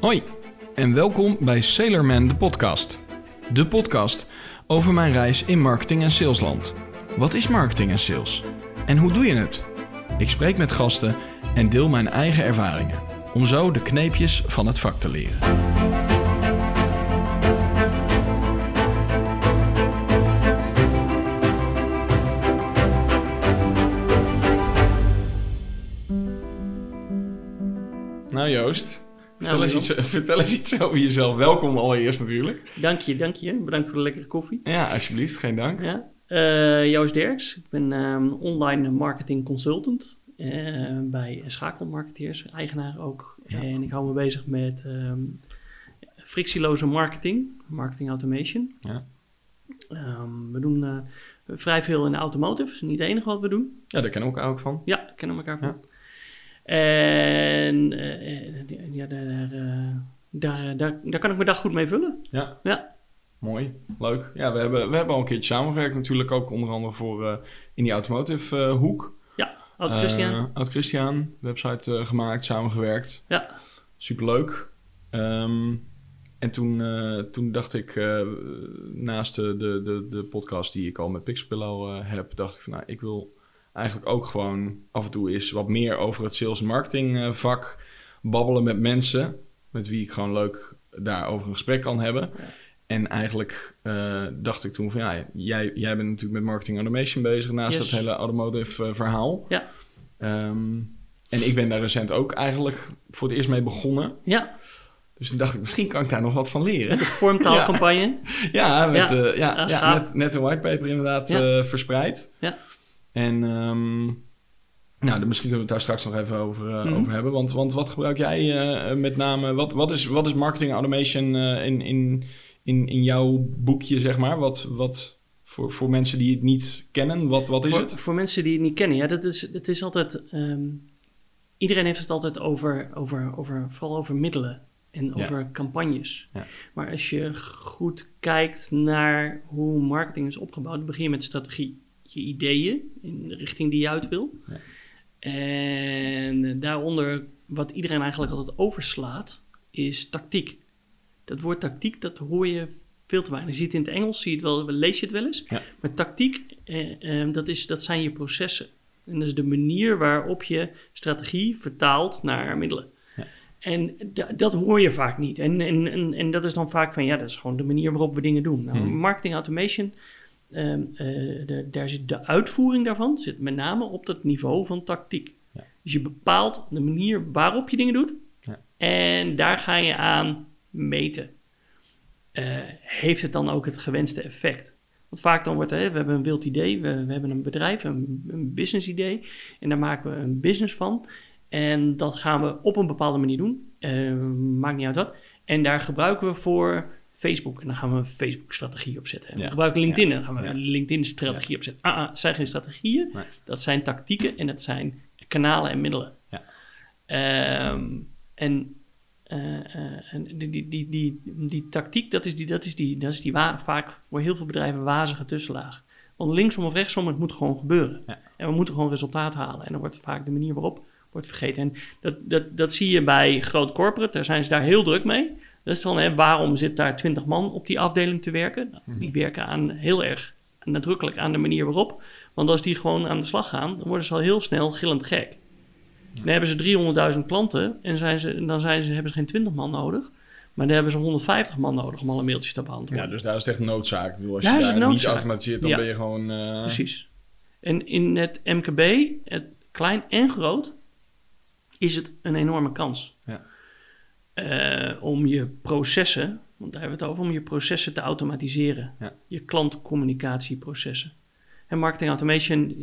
Hoi en welkom bij Sailorman de podcast. De podcast over mijn reis in marketing en salesland. Wat is marketing en sales? En hoe doe je het? Ik spreek met gasten en deel mijn eigen ervaringen om zo de kneepjes van het vak te leren. Nou Joost, vertel, Nou, eens Milan. iets, vertel eens iets over jezelf. Welkom allereerst natuurlijk. Dank je, dank je. Bedankt voor de lekkere koffie. Ja, alsjeblieft, geen dank. Ja. Eh, Joost Derks. Ik ben ehm, online marketing consultant eh, bij Schakelmarketeers, eigenaar ook. Ja. En ik hou me bezig met ehm, frictieloze marketing, marketing automation. Ja. Ehm, we doen eh, vrij veel in de automotive, dat is niet het enige wat we doen. Ja, daar kennen we elkaar ook van. Ja, kennen elkaar van. Ja. En eh, eh, ja, daar, eh, daar, daar, daar kan ik mijn dag goed mee vullen. Ja. Ja. Mooi, leuk. Ja, we hebben, we hebben al een keertje samengewerkt natuurlijk ook onder andere voor eh, in die automotive eh, hoek. Oud Christian. Eh, Oud Christian, website eh, gemaakt, samengewerkt. Ja. Superleuk. Ehm, en toen, eh, toen dacht ik, eh, naast de, de, de, podcast die ik al met Pixelpillow eh, heb, dacht ik van nou, ik wil eigenlijk ook gewoon af en toe eens wat meer over het sales en marketing eh, vak babbelen met mensen met wie ik gewoon leuk daarover een gesprek kan hebben. Ja. En eigenlijk eh, dacht ik toen van ja, jij, jij bent natuurlijk met marketing automation bezig naast Yes. dat hele automotive eh, verhaal. Ja. Ehm, en ik ben daar recent ook eigenlijk voor het eerst mee begonnen. Ja, Dus toen dacht ik, misschien kan ik daar nog wat van leren. de vormtaalcampagne. Ja, met, Ja. eh, ja, ja, gaaf. net, net een whitepaper inderdaad Ja. verspreid. Ja. En ehm, nou, dan misschien kunnen we het daar straks nog even over, eh, Mhm. over hebben. Want, want wat gebruik jij eh, met name? Wat, wat, is, wat is marketing automation eh, in, in, in, in jouw boekje, zeg maar? Wat, wat voor, voor mensen die het niet kennen, wat, wat is voor, het? voor mensen die het niet kennen, ja, dat is, het is altijd. ehm, iedereen heeft het altijd over, over, over, vooral over middelen en Ja. over campagnes. Ja. Maar als je goed kijkt naar hoe marketing is opgebouwd, begin je met strategie. Je ideeën in de richting die je uit wil. Ja. En daaronder, wat iedereen eigenlijk altijd overslaat, is tactiek. Dat woord tactiek, dat hoor je veel te weinig. Je ziet het in het Engels, zie je het wel, lees je het wel eens. Ja. Maar tactiek, eh, eh, dat, is, dat zijn je processen. En dat is de manier waarop je strategie vertaalt naar middelen. Ja. En da- dat hoor je vaak niet. En, en, en, en dat is dan vaak van, ja, dat is gewoon de manier waarop we dingen doen. Nou, Hmm. Marketing automation, ehm, eh, de, daar zit de uitvoering daarvan, zit met name op dat niveau van tactiek. Ja. Dus je bepaalt de manier waarop je dingen doet. Ja. En daar ga je aan meten. Eh, heeft het dan ook het gewenste effect? Want vaak dan wordt er, hè, we hebben een wild idee, we, we hebben een bedrijf, een, een business idee. En daar maken we een business van. En dat gaan we op een bepaalde manier doen. Eh, maakt niet uit wat. En daar gebruiken we voor Facebook. En dan gaan we een Facebook-strategie opzetten. En Ja. we gebruiken LinkedIn. En dan gaan we een LinkedIn-strategie opzetten. Ah, ah, zijn geen strategieën. Nee. Dat zijn tactieken en dat zijn kanalen en middelen. Ja. Ehm, en eh, eh, en die, die, die, die, die tactiek, dat is, die, dat is, die, dat is die wa- vaak voor heel veel bedrijven wazige tussenlaag. Want linksom of rechtsom, het moet gewoon gebeuren. Ja. En we moeten gewoon resultaat halen. En dan wordt vaak de manier waarop wordt vergeten. En dat, dat, dat zie je bij groot corporate, daar zijn ze daar heel druk mee. Dat is van, hè, waarom zit daar twintig man op die afdeling te werken? Nou, Mhm. Die werken aan, heel erg nadrukkelijk aan de manier waarop. Want als die gewoon aan de slag gaan, dan worden ze al heel snel gillend gek. Dan hebben ze 300.000 klanten en zijn ze, dan zijn ze, hebben ze geen 20 man nodig. Maar dan hebben ze 150 man nodig om alle mailtjes te beantwoorden. Ja, dus daar is echt noodzaak. Ik bedoel, als Daar je daar niet automatiseert, dan Ja. ben je gewoon... eh, Precies. En in het MKB, het klein en groot, is het een enorme kans. Ja. Eh, om je processen, want daar hebben we het over, om je processen te automatiseren. Ja. Je klantcommunicatieprocessen. En marketing automation,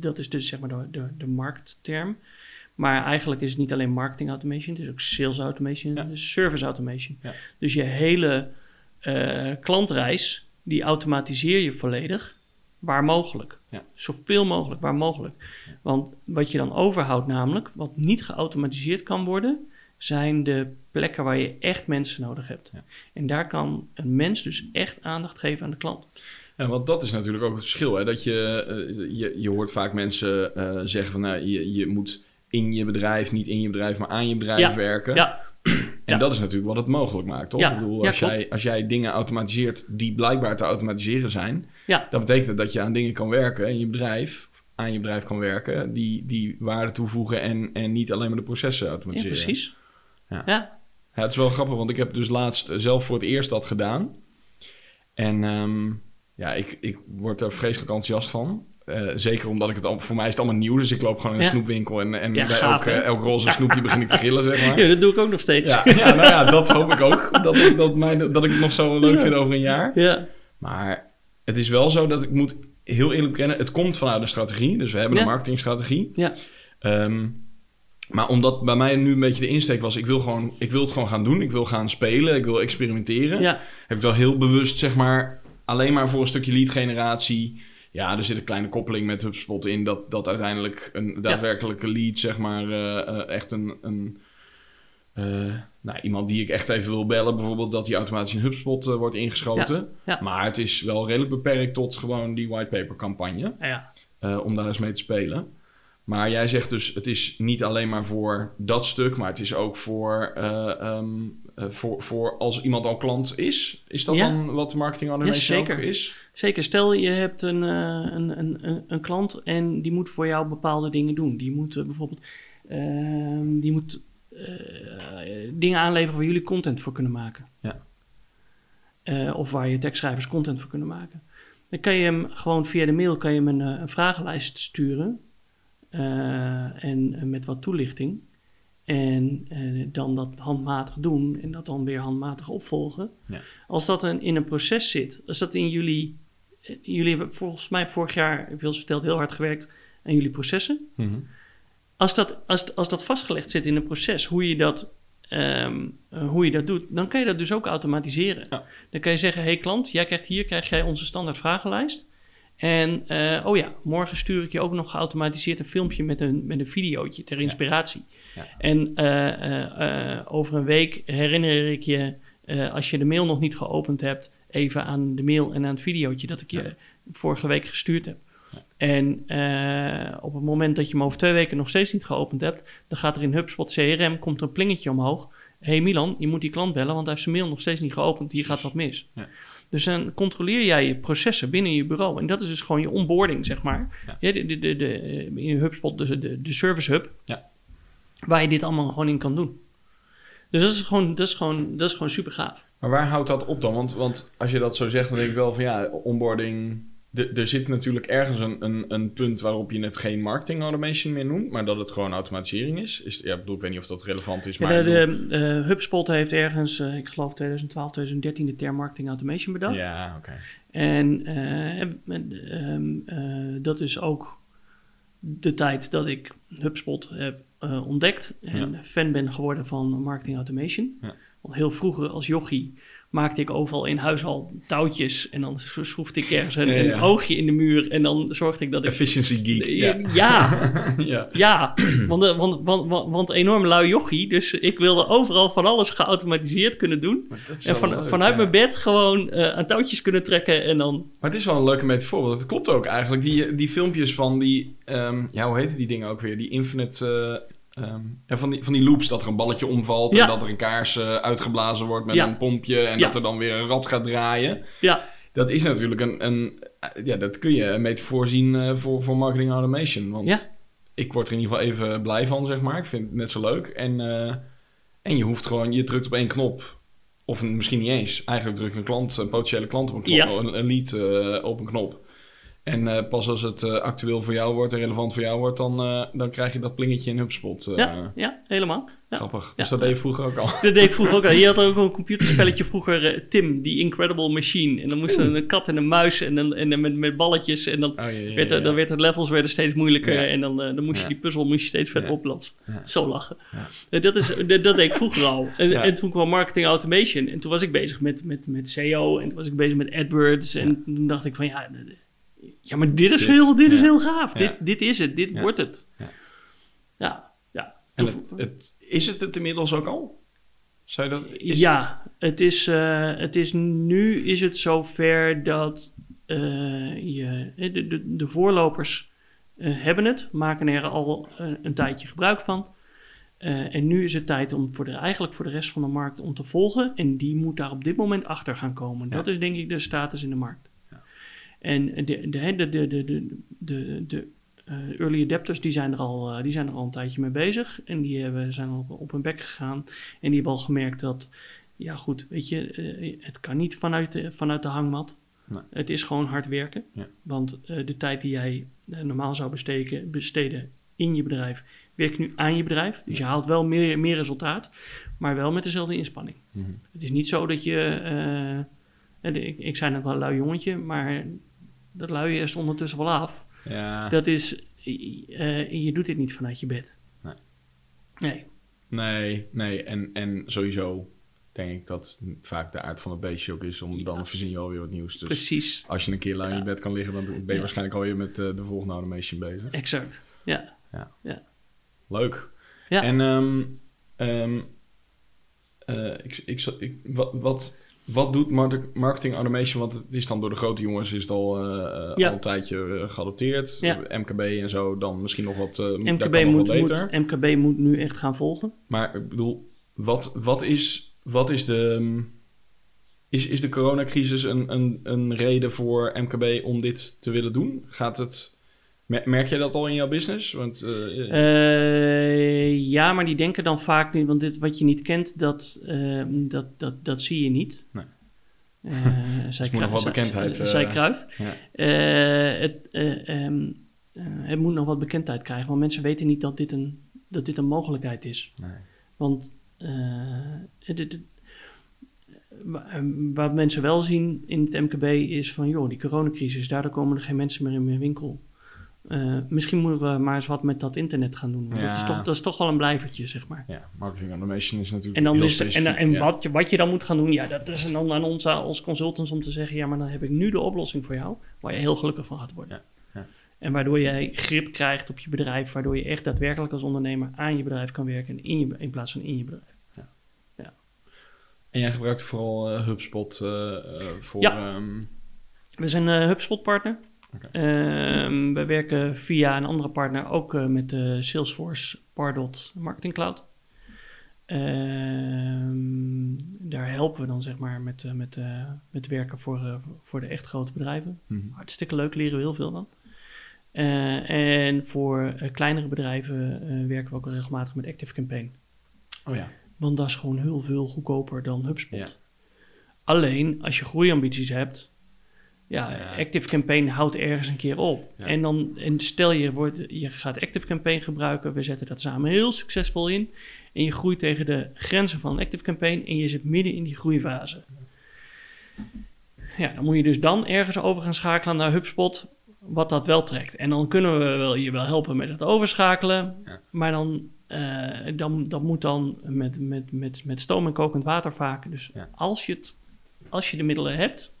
dat- is dus zeg maar de, de, de marktterm. Maar eigenlijk is het niet alleen marketing automation, het is ook sales automation, Ja. service automation. Ja. Dus je hele eh, klantreis, die automatiseer je volledig waar mogelijk. Ja. Zoveel mogelijk, waar mogelijk. Want wat je dan overhoudt namelijk, wat niet geautomatiseerd kan worden, zijn de plekken waar je echt mensen nodig hebt. Ja. En daar kan een mens dus echt aandacht geven aan de klant. Ja, want dat is natuurlijk ook het verschil. Hè? Dat je, eh, je, je hoort vaak mensen eh, zeggen van nou, je, je moet in je bedrijf, niet in je bedrijf, maar aan je bedrijf Ja. werken. Ja, En ja. dat is natuurlijk wat het mogelijk maakt, toch? Ja. Ik bedoel, Ja, als, jij, als jij dingen automatiseert die blijkbaar te automatiseren zijn, ja, dat betekent dat je aan dingen kan werken in je bedrijf, aan je bedrijf kan werken, die, die waarde toevoegen en, en niet alleen maar de processen ja, automatiseren. precies. Ja. Ja. Ja, het is wel grappig, want ik heb dus laatst eh, zelf voor het eerst dat gedaan. En ehm, ja, ik, ik word er vreselijk enthousiast van. Eh, zeker omdat ik het al, voor mij is het allemaal nieuw, dus ik loop gewoon in een Ja. snoepwinkel en, en Ja, bij gaaf, elk, roze snoepje begin ik te gillen, zeg maar. Ja, dat doe ik ook nog steeds. Ja, ja, nou ja, dat hoop ik ook. Dat, ik- dat, mij, dat ik het nog zo leuk vind over een jaar. Ja. Maar het is wel zo dat ik moet heel eerlijk bekennen, het komt vanuit een strategie. Dus we hebben Ja. een marketingstrategie. Ja. Ehm, maar omdat bij mij nu een beetje de insteek was, ik wil, gewoon, ik wil het gewoon gaan doen. Ik wil gaan spelen, ik wil experimenteren. Ja. Heb ik wel heel bewust, zeg maar, alleen maar voor een stukje lead generatie. Ja, er zit een kleine koppeling met HubSpot in dat, dat uiteindelijk een daadwerkelijke lead, zeg maar, eh, eh, echt een, een eh, nou, iemand die ik echt even wil bellen, bijvoorbeeld, dat die automatisch in HubSpot wordt ingeschoten. ja. Maar het is wel redelijk beperkt tot gewoon die whitepaper campagne, Ja. om daar eens mee te spelen. Maar jij zegt dus, het is niet alleen maar voor dat stuk, maar het is ook voor, eh, ehm, eh, voor, voor als iemand al klant is. Is dat Ja. dan wat marketing automation ook zeker. is? Zeker, stel je hebt een, eh, een, een, een, een klant en die moet voor jou bepaalde dingen doen. Die moet bijvoorbeeld ehm, die moet, dingen aanleveren waar jullie content voor kunnen maken. Ja. Of waar je tekstschrijvers content voor kunnen maken. Dan kan je hem gewoon via de mail kan je hem een, een vragenlijst sturen. Eh, en met wat toelichting. En eh, dan dat handmatig doen en dat dan weer handmatig opvolgen. Ja. Als dat een, in een proces zit, als dat in jullie. eh, Jullie hebben volgens mij vorig jaar, al eens verteld, heel hard gewerkt aan jullie processen. Mhm. Als dat, als, als dat vastgelegd zit in een proces, hoe je dat, ehm, eh, hoe je dat doet, dan kan je dat dus ook automatiseren. Ja. Dan kan je zeggen, hey klant, jij krijgt hier krijg jij onze standaard vragenlijst. En eh, oh ja, morgen stuur ik je ook nog geautomatiseerd een filmpje met een, met een videootje ter inspiratie. Ja. En eh, eh, over een week herinner ik je, als je de mail nog niet geopend hebt, even aan de mail en aan het videootje dat ik je Ja. vorige week gestuurd heb. En op het moment dat je hem over twee weken nog steeds niet geopend hebt, dan gaat er in HubSpot CRM komt er een plingetje omhoog. hey Milan, je moet die klant bellen, want hij heeft zijn mail nog steeds niet geopend. Hier gaat wat mis. Dus dan controleer jij je processen binnen je bureau. En dat is dus gewoon je onboarding, zeg maar. Ja. Ja, de, de, de, de, in HubSpot, de, de, de service hub, Ja. waar je dit allemaal gewoon in kan doen. Dus dat is gewoon, dat is gewoon, dat is gewoon super gaaf. Maar waar houdt dat op dan? Want, want als je dat zo zegt, dan denk ik wel van ja, onboarding. De- Er zit natuurlijk ergens een, een, een punt waarop je het geen marketing automation meer noemt, maar dat het gewoon automatisering is. is ja, ik bedoel, ik weet niet of dat relevant is, maar. Ja, de, eh, HubSpot heeft ergens, eh, ik geloof 2012, 2013, de term marketing automation bedacht. ja, oké. En eh, en, ehm, eh, dat is ook de tijd dat ik HubSpot heb ontdekt en Ja. fan ben geworden van marketing automation. Ja. Want heel vroeger als jochie maakte ik overal in huis al touwtjes en dan schroefde ik ergens een, Ja, ja. een oogje in de muur en dan zorgde ik dat ik... Efficiency geek. ja, Ja. ja, ja. want, eh, want, want, want, enorm lui jochie. Dus ik wilde overal van alles geautomatiseerd kunnen doen. En van, leuk, vanuit mijn bed gewoon eh, aan touwtjes kunnen trekken en dan... Maar het is wel een leuke metafoor, want het klopt ook eigenlijk. Die, die filmpjes van die, ehm, ja, hoe heette die dingen ook weer? Die infinite, eh, ja, van, die, van die loops, dat er een balletje omvalt Ja. en dat er een kaars eh, uitgeblazen wordt met Ja. een pompje en dat er dan weer een rad gaat draaien. Ja, Dat is natuurlijk een, een eh, ja, dat kun je een metafoor zien eh, voor, voor marketing automation. Want ik word er in ieder geval even blij van, zeg maar. Ik vind het net zo leuk. En, en je hoeft gewoon, je drukt op één knop. Of misschien niet eens. Eigenlijk druk een klant, een potentiële klant op een knop, een, een lead op een knop. En eh, pas als het eh, actueel voor jou wordt en relevant voor jou wordt, dan, eh, dan krijg je dat plingetje in HubSpot. ja, ja, helemaal. Ja. Grappig. Ja. Dus dat deed je vroeger ook al. Dat deed ik vroeger ook al. Je had ook een computerspelletje vroeger, Tim, die Incredible Machine. En dan moest er een kat en een muis en, dan, en met, met balletjes. En dan, Oh, ja, werd, er- dan werd de levels werden steeds moeilijker. En dan, dan moest je die puzzel moest je steeds verder oplossen. Zo lachen. Ja. Dat, is, dat, dat deed ik vroeger al. En, en toen kwam marketing automation. En toen was ik bezig met, met, met SEO. En toen was ik bezig met AdWords. En toen dacht ik van ja... Ja, maar dit is, Dit, heel, dit is heel gaaf. Ja. Dit, dit is het. Dit wordt het. Ja. Ja, ja. En het, het, is het het inmiddels ook al? Zou je dat... Ja, het is, eh, het is nu is het zover dat eh, je, de, de, de voorlopers eh, hebben het, maken er al een tijdje gebruik van. En nu is het tijd om voor de, eigenlijk voor de rest van de markt om te volgen. En die moet daar op dit moment achter gaan komen. Dat is denk ik de status in de markt. En de, de, de, de, de, de, de, eh, early adapters die zijn, er al, eh, die zijn er al een tijdje mee bezig. En die hebben, zijn al op hun bek gegaan. En die hebben al gemerkt dat, ja goed, weet je, eh, het kan niet vanuit de, vanuit de hangmat. Nee. Het is gewoon hard werken. Ja. Want de tijd die jij normaal zou besteken, besteden in je bedrijf, werkt nu aan je bedrijf. Dus je haalt wel meer, meer resultaat, maar wel met dezelfde inspanning. Mhm. Het is niet zo dat je. ik, ik zei net wel een lui jongetje, maar dat lui is ondertussen wel af. Ja, Dat is. eh, je doet dit niet vanuit je bed. Nee. Nee. nee, nee. En, en sowieso denk ik dat vaak de aard van het beestje ook is om Ja. dan verzin je alweer wat nieuws. Dus Precies. als je een keer lui in je Ja. bed kan liggen, dan ben je Ja. waarschijnlijk alweer met eh, de volgende automation bezig. Exact. Ja. Leuk. Ja. En ehm, ehm, eh, ik, ik, ik, wat, wat, wat doet mar- marketing automation? Want het is dan door de grote jongens is het al, eh, eh, Ja. al een tijdje eh, geadopteerd. Ja. MKB en zo, dan misschien nog wat, daar MKB moet, wat beter. moet, MKB moet nu echt gaan volgen. Maar ik bedoel, wat, wat, is, wat is de... um, Is, is de coronacrisis een, een, een reden voor MKB om dit te willen doen? Gaat het... mer- Merk jij dat al in jouw business? Want, eh, Eh, ja, maar die denken dan vaak niet, want dit wat je niet kent, dat, eh, dat, dat, dat zie je niet. Nee. Zij moet nog wat zij- bekendheid, zij- eh, zij Kruif. ja. Eh, het, eh, ehm, eh, het moet nog wat bekendheid krijgen, want mensen weten niet dat dit een, dat dit een mogelijkheid is. Nee. Want eh, het- het- het- wa- eh, wat mensen wel zien in het MKB is van, joh, die coronacrisis, daardoor komen er geen mensen meer in mijn winkel. Eh, misschien moeten we maar eens wat met dat internet gaan doen. Want dat, is toch, dat is toch wel een blijvertje, zeg maar. Ja, marketing automation is natuurlijk En, dan heel is, en, en ja. wat, je, wat je dan moet gaan doen, ja, dat is dan aan ons als consultants om te zeggen, ja, maar dan heb ik nu de oplossing voor jou, waar je heel gelukkig van gaat worden. Ja. En waardoor jij grip krijgt op je bedrijf, waardoor je echt daadwerkelijk als ondernemer aan je bedrijf kan werken in, je, in plaats van in je bedrijf. En jij gebruikt vooral eh, HubSpot eh, voor... Ja. ehm, We zijn een Oké. Ehm, we werken via een andere partner ook eh, met de Salesforce Pardot Marketing Cloud. Ehm, daar helpen we dan zeg maar met, eh, met, eh, met werken voor, voor de echt grote bedrijven. mhm. Hartstikke leuk, leren we heel veel dan. En voor kleinere bedrijven werken we ook regelmatig met Active Campaign. Oh ja. Want dat is gewoon heel veel goedkoper dan HubSpot. Ja. Alleen als je groeiambities hebt, ja. Active Campaign houdt ergens een keer op. Ja. En dan en stel je, wordt, je gaat Active Campaign gebruiken, we zetten dat samen heel succesvol in. En je groeit tegen de grenzen van Active Campaign en je zit midden in die groeifase. Ja, dan moet je dus dan ergens over gaan schakelen naar HubSpot, wat dat wel trekt. En dan kunnen we wel, je wel helpen met het overschakelen, Ja. maar dan, eh, dan, dat moet dan met, met, met, met stoom en kokend water vaak. Dus Ja. als, je het, als je de middelen hebt,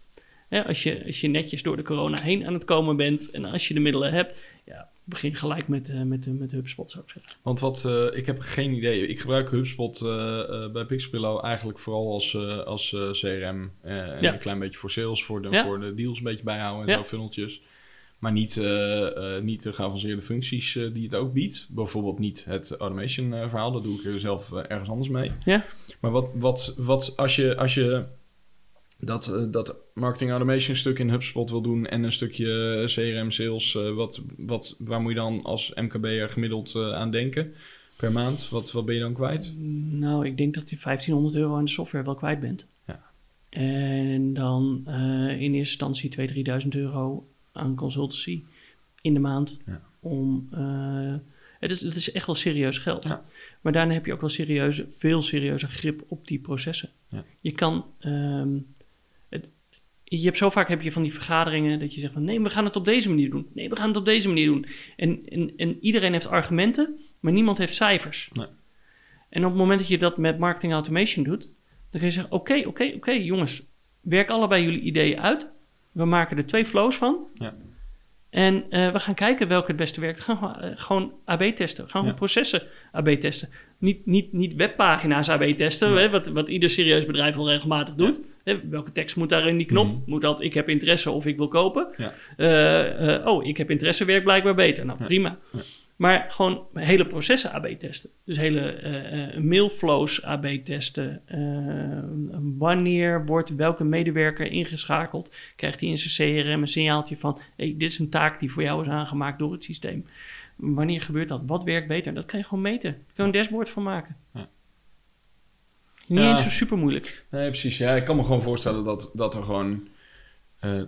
hè, als, je, als je netjes door de corona heen aan het komen bent en als je de middelen hebt, ja, begin gelijk met, eh, met, met HubSpot zou ik zeggen. Want wat, eh, ik heb geen idee. Ik gebruik HubSpot eh, eh, bij Pixpillow eigenlijk vooral als, eh, als eh, CRM. eh, en Ja. een klein beetje voor sales, voor de, Ja. voor de deals een beetje bijhouden en Ja. zo, funneltjes. Maar niet, eh, eh, niet de geavanceerde functies eh, die het ook biedt. Bijvoorbeeld niet het automation eh, verhaal. Dat doe ik er zelf eh, ergens anders mee. Ja. Maar wat, wat, wat als je, als je dat, eh, dat marketing automation stuk in HubSpot wil doen en een stukje CRM sales, eh, wat, wat, waar moet je dan als MKB'er gemiddeld eh, aan denken per maand? Wat, wat ben je dan kwijt? Nou, ik denk dat je 1500 euro aan de software wel kwijt bent. Ja. En dan eh, in eerste instantie 2.000, 3.000 euro aan consultancy in de maand. Ja. Om, eh, het, is, het is echt wel serieus geld. Ja. Maar daarna heb je ook wel serieuze, veel serieuzer grip op die processen. Ja. Je kan... ehm, je hebt zo vaak heb je van die vergaderingen dat je zegt van nee, we gaan het op deze manier doen. Nee, we gaan het op deze manier doen. En, en, en iedereen heeft argumenten, maar niemand heeft cijfers. Nee. En op het moment dat je dat met marketing automation doet, dan kun je zeggen: Oké, oké, oké, jongens, werk allebei jullie ideeën uit. We maken er twee flows van. Ja. En eh, we gaan kijken welke het beste werkt. We gaan eh, gewoon AB testen. We gaan Ja. gewoon processen AB testen. Niet, niet, niet webpagina's AB testen, hè, wat, wat ieder serieus bedrijf wel regelmatig doet. Hè, welke tekst moet daar in die knop? Mhm. Moet dat ik heb interesse of ik wil kopen? Eh, eh, oh, ik heb interesse werkt blijkbaar beter. Nou, prima. Maar gewoon hele processen AB testen. Dus hele eh, mailflows AB testen. Eh, wanneer wordt welke medewerker ingeschakeld? Krijgt hij in zijn CRM een signaaltje van... Hey, dit is een taak die voor jou is aangemaakt door het systeem. Wanneer gebeurt dat? Wat werkt beter? Dat kan je gewoon meten. Daar kan je een dashboard van maken. Ja. Niet Ja. eens zo super moeilijk. Nee, precies. Ja, ik kan me gewoon voorstellen dat, dat er gewoon...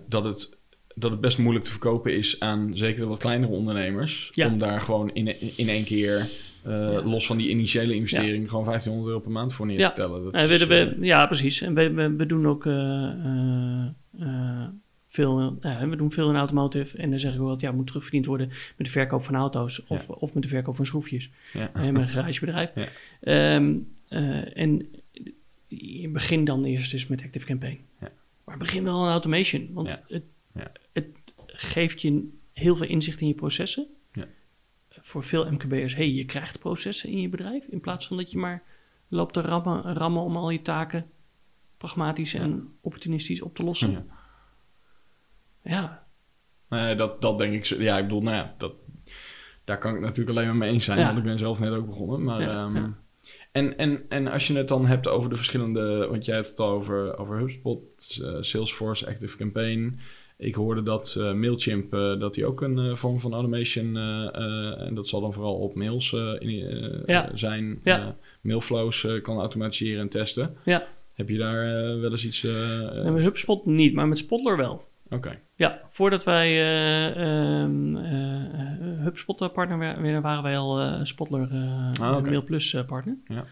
dat, het, dat het best moeilijk te verkopen is aan zeker de wat kleinere ondernemers. Ja. Om daar gewoon in, in één keer, eh, Ja. los van die initiële investering, gewoon 1500 euro per maand voor neer te tellen. Dat Eh, we, is, we- ja, precies. En we, we, we doen ook eh, veel, we doen veel in automotive. En dan zeg ik ook altijd, ja, moet terugverdiend worden met de verkoop van auto's of, of met de verkoop van schroefjes. ja. Eh, met een garagebedrijf. Eh, en je begint dan eerst eens met Active Campaign. Ja. Maar begin wel aan automation. Want. Het, Ja. Geeft je heel veel inzicht in je processen. Ja. Voor veel MKB'ers, hey, je krijgt processen in je bedrijf. In plaats van dat je maar loopt te rammen, rammen om al je taken pragmatisch en opportunistisch op te lossen. Ja. Ja, Nee, dat, dat denk ik. zo- Ja, ik bedoel, nou ja, dat, daar kan ik natuurlijk alleen maar mee eens zijn. Want ik ben zelf net ook begonnen. Maar, ehm. En, en, en als je het dan hebt over de verschillende... Want jij hebt het al over, over HubSpot, eh, Salesforce, Active Campaign. Ik hoorde dat eh, Mailchimp, eh, dat die ook een eh, vorm van automation... en dat zal dan vooral op mails in, Ja. zijn. Ja. mailflows kan automatiseren en testen. Ja. Heb je daar wel eens iets... en met HubSpot niet, maar met Spotler wel. Oké, Ja, voordat wij eh, ehm, eh, eh, HubSpot partner werden, waren wij al Spotler Ah, oké. Mail Plus eh, partner. Ja.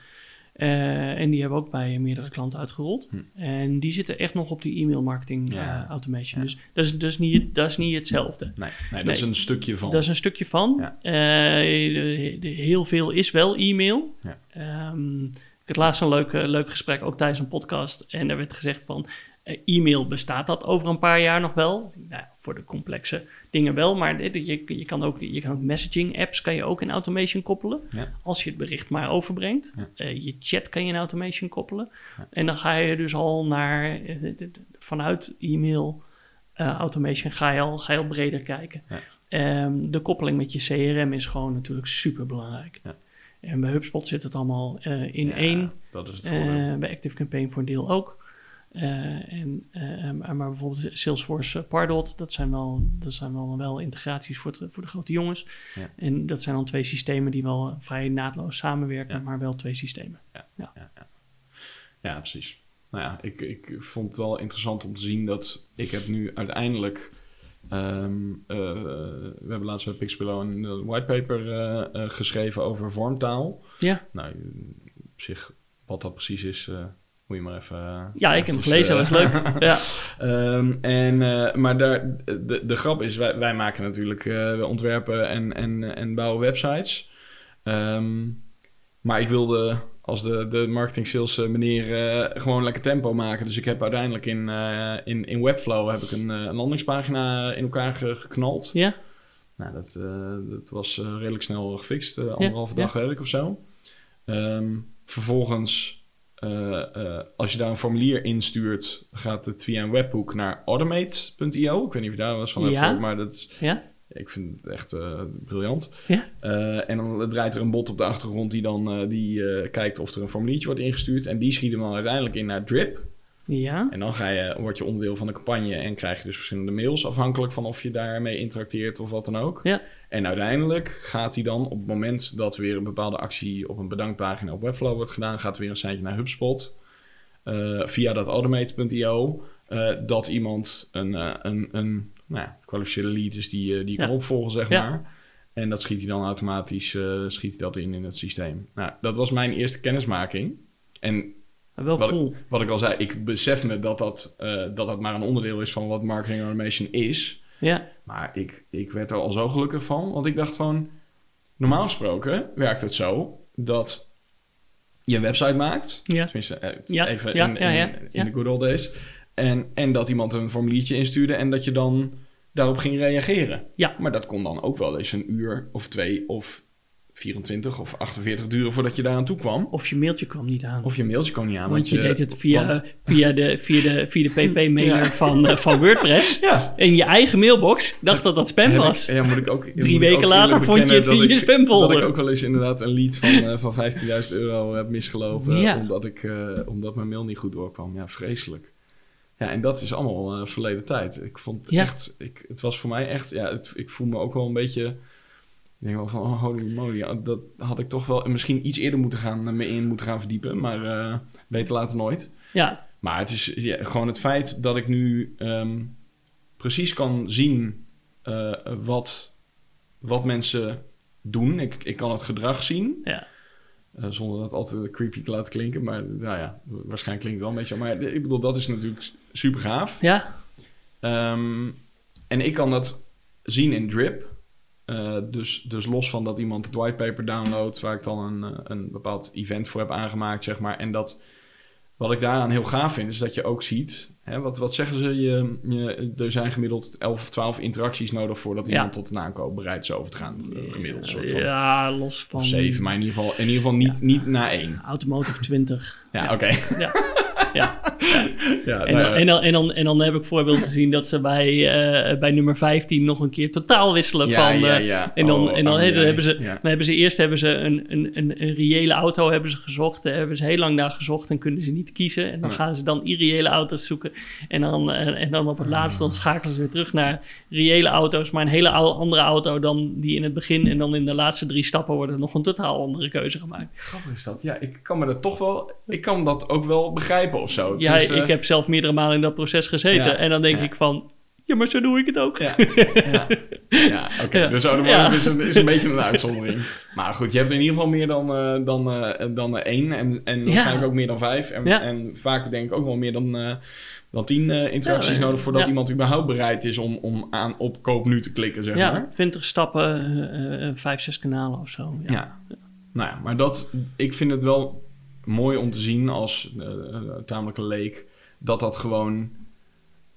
Eh, en die hebben ook bij meerdere klanten uitgerold. Hm. En die zitten echt nog op die e-mail marketing Ja. eh, automation. Ja. Dus dat is, dat, is niet, dat is niet hetzelfde. nee, nee, dat Nee. is een stukje van. Dat is een stukje van. Ja. Eh, de- de- heel veel is wel e-mail. Ehm, ik had laatst een leuk, leuk gesprek, ook tijdens een podcast. En er werd gezegd van, e-mail bestaat dat over een paar jaar nog wel? Nou, voor de complexe dingen wel, maar je, je, kan ook, je kan ook messaging apps kan je ook in automation koppelen. Ja. Als je het bericht maar overbrengt. Ja. Eh, je chat kan je in automation koppelen. Ja. En dan ga je dus al naar, eh, vanuit e-mail eh, automation ga je, al, ga je al breder kijken. Ehm, de koppeling met je CRM is gewoon natuurlijk super belangrijk. Ja. En bij HubSpot zit het allemaal eh, in één. Dat is het Eh, bij Active Campaign voor een deel ook. Eh, en, eh, maar maar bijvoorbeeld Salesforce eh, Pardot, dat zijn wel, dat zijn wel, wel integraties voor, het- voor de grote jongens. Ja. En dat zijn dan twee systemen die wel vrij naadloos samenwerken, Ja. maar wel twee systemen. Ja, precies. Nou ja, ik, ik vond het wel interessant om te zien dat ik heb nu uiteindelijk... ehm, eh, we hebben laatst bij Pixpillow een whitepaper eh, geschreven over vormtaal. Ja. Nou, op zich, wat dat precies is, moet je maar even... eh, Ja, ik heb hem gelezen, dat eh, was leuk. ja. Ehm, en, eh, maar daar, de, de grap is, wij, wij maken natuurlijk, we ontwerpen en, en, en bouwen websites. Ehm, maar ik wilde als de, de marketing sales meneer gewoon lekker tempo maken. Dus ik heb uiteindelijk in, in, in Webflow heb ik een, een landingspagina in elkaar ge- geknald. ja, Nou, dat, dat was redelijk snel gefixt. anderhalve ja. dag werk of zo. Ehm, vervolgens, als je daar een formulier instuurt, gaat het via een webhook naar automate.io. Ik weet niet of je daar eens van hebt Ja. maar dat is, ja, ik vind het echt eh, briljant. Ja. Eh, en dan draait er een bot op de achtergrond die dan eh, die, eh, kijkt of er een formuliertje wordt ingestuurd. En die schiet hem dan uiteindelijk in naar Drip. Ja, En dan ga je, word je onderdeel van de campagne en krijg je dus verschillende mails, afhankelijk van of je daarmee interacteert of wat dan ook. Ja. En uiteindelijk gaat hij dan op het moment dat weer een bepaalde actie op een bedankpagina op Webflow wordt gedaan, gaat er weer een seintje naar HubSpot eh, via dat automate.io. eh, dat iemand een, eh, een, een nou ja, kwalificeerde lead is die, die Ja. kan opvolgen, zeg Ja. maar. En dat schiet hij dan automatisch schiet hij dat in in het systeem. Nou, dat was mijn eerste kennismaking. En wel Wat- cool. wat ik al zei, ik besef me dat dat, eh, dat dat maar een onderdeel is van wat marketing automation is. Ja, Maar ik, ik werd er al zo gelukkig van, want ik dacht van... Normaal gesproken werkt het zo dat je een website maakt. ja, Tenminste, eh, Ja, even ja, in, in, in de good old days. En, en dat iemand een formuliertje instuurde en dat je dan daarop ging reageren. Ja. Maar dat kon dan ook wel eens een uur of twee of 24 of 48 duren voordat je daaraan toe kwam. Of je mailtje kwam niet aan. Of je mailtje kwam niet aan. want je deed het via, want- via de, via de, via de PP-mailer Ja. van, eh, van WordPress. ja, In je eigen mailbox dacht dat dat spam was. Ik, ja, moet ik ook, ik weken ook later vond je het in je spamfolder. Dat ik ook wel eens inderdaad een lead van, eh, van 15.000 euro heb misgelopen. Ja. Omdat, ik, eh, omdat mijn mail niet goed doorkwam. Ja, vreselijk. Ja, en dat is allemaal verleden tijd. Ik vond echt... Ik, het was voor mij echt... Ja, het, ik voel me ook wel een beetje... Ik denk wel van, oh, holy moly. dat had ik toch wel misschien iets eerder moeten gaan, eh, me in moeten gaan verdiepen. Maar eh, beter later nooit. Ja, Maar het is ja, gewoon het feit dat ik nu ehm, precies kan zien eh, wat, wat mensen doen. Ik, ik kan het gedrag zien. ja. zonder dat altijd creepy te laten klinken. Maar nou ja, waarschijnlijk klinkt het wel een beetje. Maar ik bedoel, dat is natuurlijk super gaaf. Ja, Ehm, en ik kan dat zien in Drip. Eh, dus, dus los van dat iemand het whitepaper downloadt, waar ik dan een, eh, een bepaald event voor heb aangemaakt, zeg maar. En dat, wat ik daaraan heel gaaf vind, is dat je ook ziet, hè, wat, wat zeggen ze, je, je, er zijn gemiddeld 11 of 12 interacties nodig voordat Ja. iemand tot een aankoop bereid is over te gaan. eh, Gemiddeld soort van. ja, los van... Of 7, maar in ieder geval, in ieder geval niet, niet na 1. Automotive 20. Ja, oké. Ja. ja, En, nou dan, ja. en, dan, en, dan, en dan heb ik voorbeeld gezien dat ze bij, eh, bij nummer 15 nog een keer totaal wisselen Ja, van... ja, eh, ja. En dan, Oh, en dan, oh, dan hebben ze, dan hebben ze eerst hebben ze een, een, een, een reële auto hebben ze gezocht. Hebben ze heel lang naar gezocht en kunnen ze niet kiezen. En dan gaan ze dan irreële auto's zoeken. En dan, eh, en dan op het laatst dan schakelen ze weer terug naar reële auto's. Maar een hele andere auto dan die in het begin. En dan in de laatste drie stappen worden nog een totaal andere keuze gemaakt. Grappig is dat. Ja, ik kan me dat toch wel... Ik kan dat ook wel begrijpen of zo. Ja, Tenminste, ik heb zelf meerdere malen in dat proces gezeten. Ja, En dan denk ja. ik van, ja, maar zo doe ik het ook. Ja, ja, ja oké. Ja. Dus Oude Ja. is, een, is een beetje een uitzondering. Maar goed, je hebt in ieder geval meer dan, eh, dan, eh, dan eh, één. En, en Ja. waarschijnlijk ook meer dan vijf. En, Ja. en vaak denk ik ook wel meer dan, eh, dan tien eh, interacties Ja, nodig... voordat ja. iemand überhaupt bereid is om, om aan op koop nu te klikken, zeg Ja, maar. 20 stappen, eh, eh, vijf, zes kanalen of zo. Ja. Ja. Nou ja, maar dat, ik vind het wel mooi om te zien als eh, tamelijke leek... dat dat gewoon...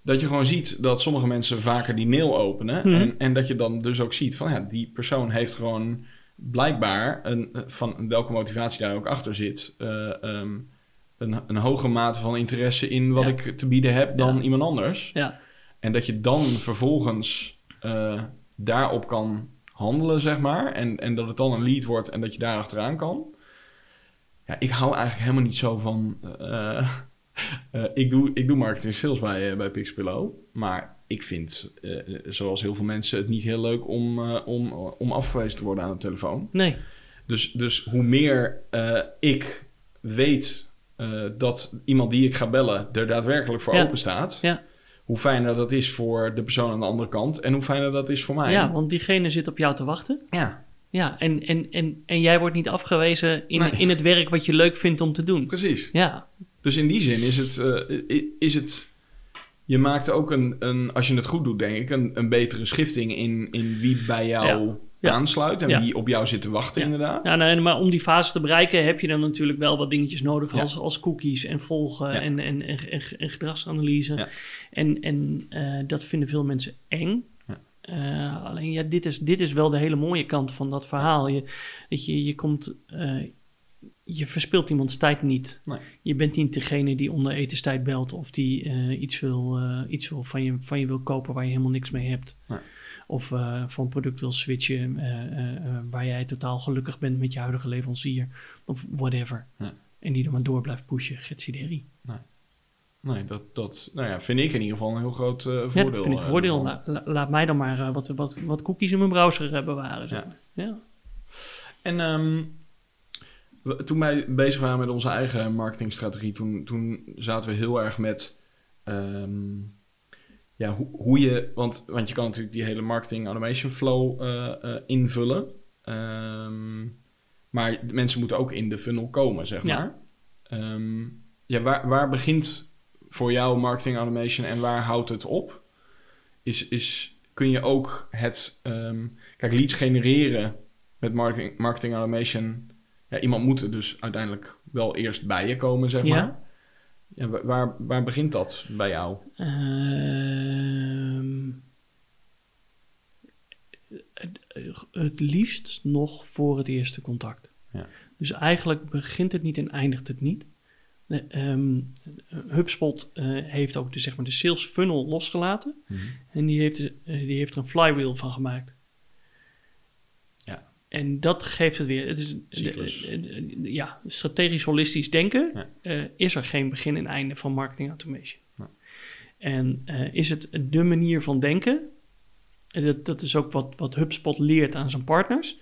Dat je gewoon ziet dat sommige mensen vaker die mail openen. Mhm. En, en dat je dan dus ook ziet van ja, die persoon heeft gewoon blijkbaar een, van welke motivatie daar ook achter zit. eh, ehm, een, een hoge mate van interesse in wat Ja. ik te bieden heb dan Ja. iemand anders. Ja. En dat je dan vervolgens eh, daarop kan handelen, zeg maar. En, en dat het dan een lead wordt en dat je daar achteraan kan. Ja, ik hou eigenlijk helemaal niet zo van... eh, eh, ik, doe, ik doe marketing sales bij, eh, bij Pixpillow. Maar ik vind, eh, zoals heel veel mensen, het niet heel leuk om, eh, om, om afgewezen te worden aan de telefoon. Nee, Dus, dus hoe meer eh, ik weet eh, dat iemand die ik ga bellen er daadwerkelijk voor Ja. open staat, Ja. hoe fijner dat is voor de persoon aan de andere kant en hoe fijner dat is voor mij. ja, want diegene zit op jou te wachten. Ja, Ja, en, en, en, en jij wordt niet afgewezen in, Nee. in het werk wat je leuk vindt om te doen. precies. Ja, Dus in die zin is het, eh, is het je maakt ook een, een, als je het goed doet, denk ik, een, een betere schifting in, in wie bij jou Ja. Aansluit en Ja. wie op jou zit te wachten, Ja. inderdaad. ja nou, maar om die fase te bereiken heb je dan natuurlijk wel wat dingetjes nodig als, als cookies en volgen en, en, en, en, en gedragsanalyse. En, en eh, dat vinden veel mensen eng. Eh, alleen ja, dit is, dit is wel de hele mooie kant van dat verhaal. Je, weet je, je komt, eh, je verspilt iemands tijd niet. Nee. Je bent niet degene die onder etenstijd belt of die eh, iets, wil, iets wil van, je, van je wil kopen waar je helemaal niks mee hebt. Nee. Of van een product wil switchen waar jij totaal gelukkig bent met je huidige leverancier. Of whatever. Nee. En die er maar door blijft pushen. Getsideri. Nee, dat, dat nou ja, vind ik in ieder geval een heel groot eh, Ja, voordeel. vind ik een eh, voordeel. ervan. La- la- laat mij dan maar eh, wat, wat, wat cookies in mijn browser bewaren. zeg Ja. maar. Ja. En ehm, we- toen wij bezig waren met onze eigen marketingstrategie, toen, toen zaten we heel erg met ehm, ja, hoe, hoe je, want, want je kan natuurlijk die hele marketing automation flow invullen. Ehm, maar mensen moeten ook in de funnel komen, zeg Ja. maar. Ehm, ja, waar, waar begint voor jou marketing automation en waar houdt het op? Is, is, kun je ook het... ehm, kijk, leads genereren met marketing, marketing automation... Ja, iemand moet er dus uiteindelijk wel eerst bij je komen, zeg Ja. maar. Ja, wa- waar, waar begint dat bij jou? Ehm, het, het liefst nog voor het eerste contact. Ja. Dus eigenlijk begint het niet en eindigt het niet. Ehm, HubSpot eh, heeft ook de, zeg maar, de sales funnel losgelaten. Mhm. En die heeft, eh, die heeft er een flywheel van gemaakt. Ja. En dat geeft het weer. Het is, ja, strategisch holistisch denken Ja. eh, is er geen begin en einde van marketing automation. Ja. En is het de manier van denken? En dat, dat is ook wat, wat HubSpot leert aan zijn partners.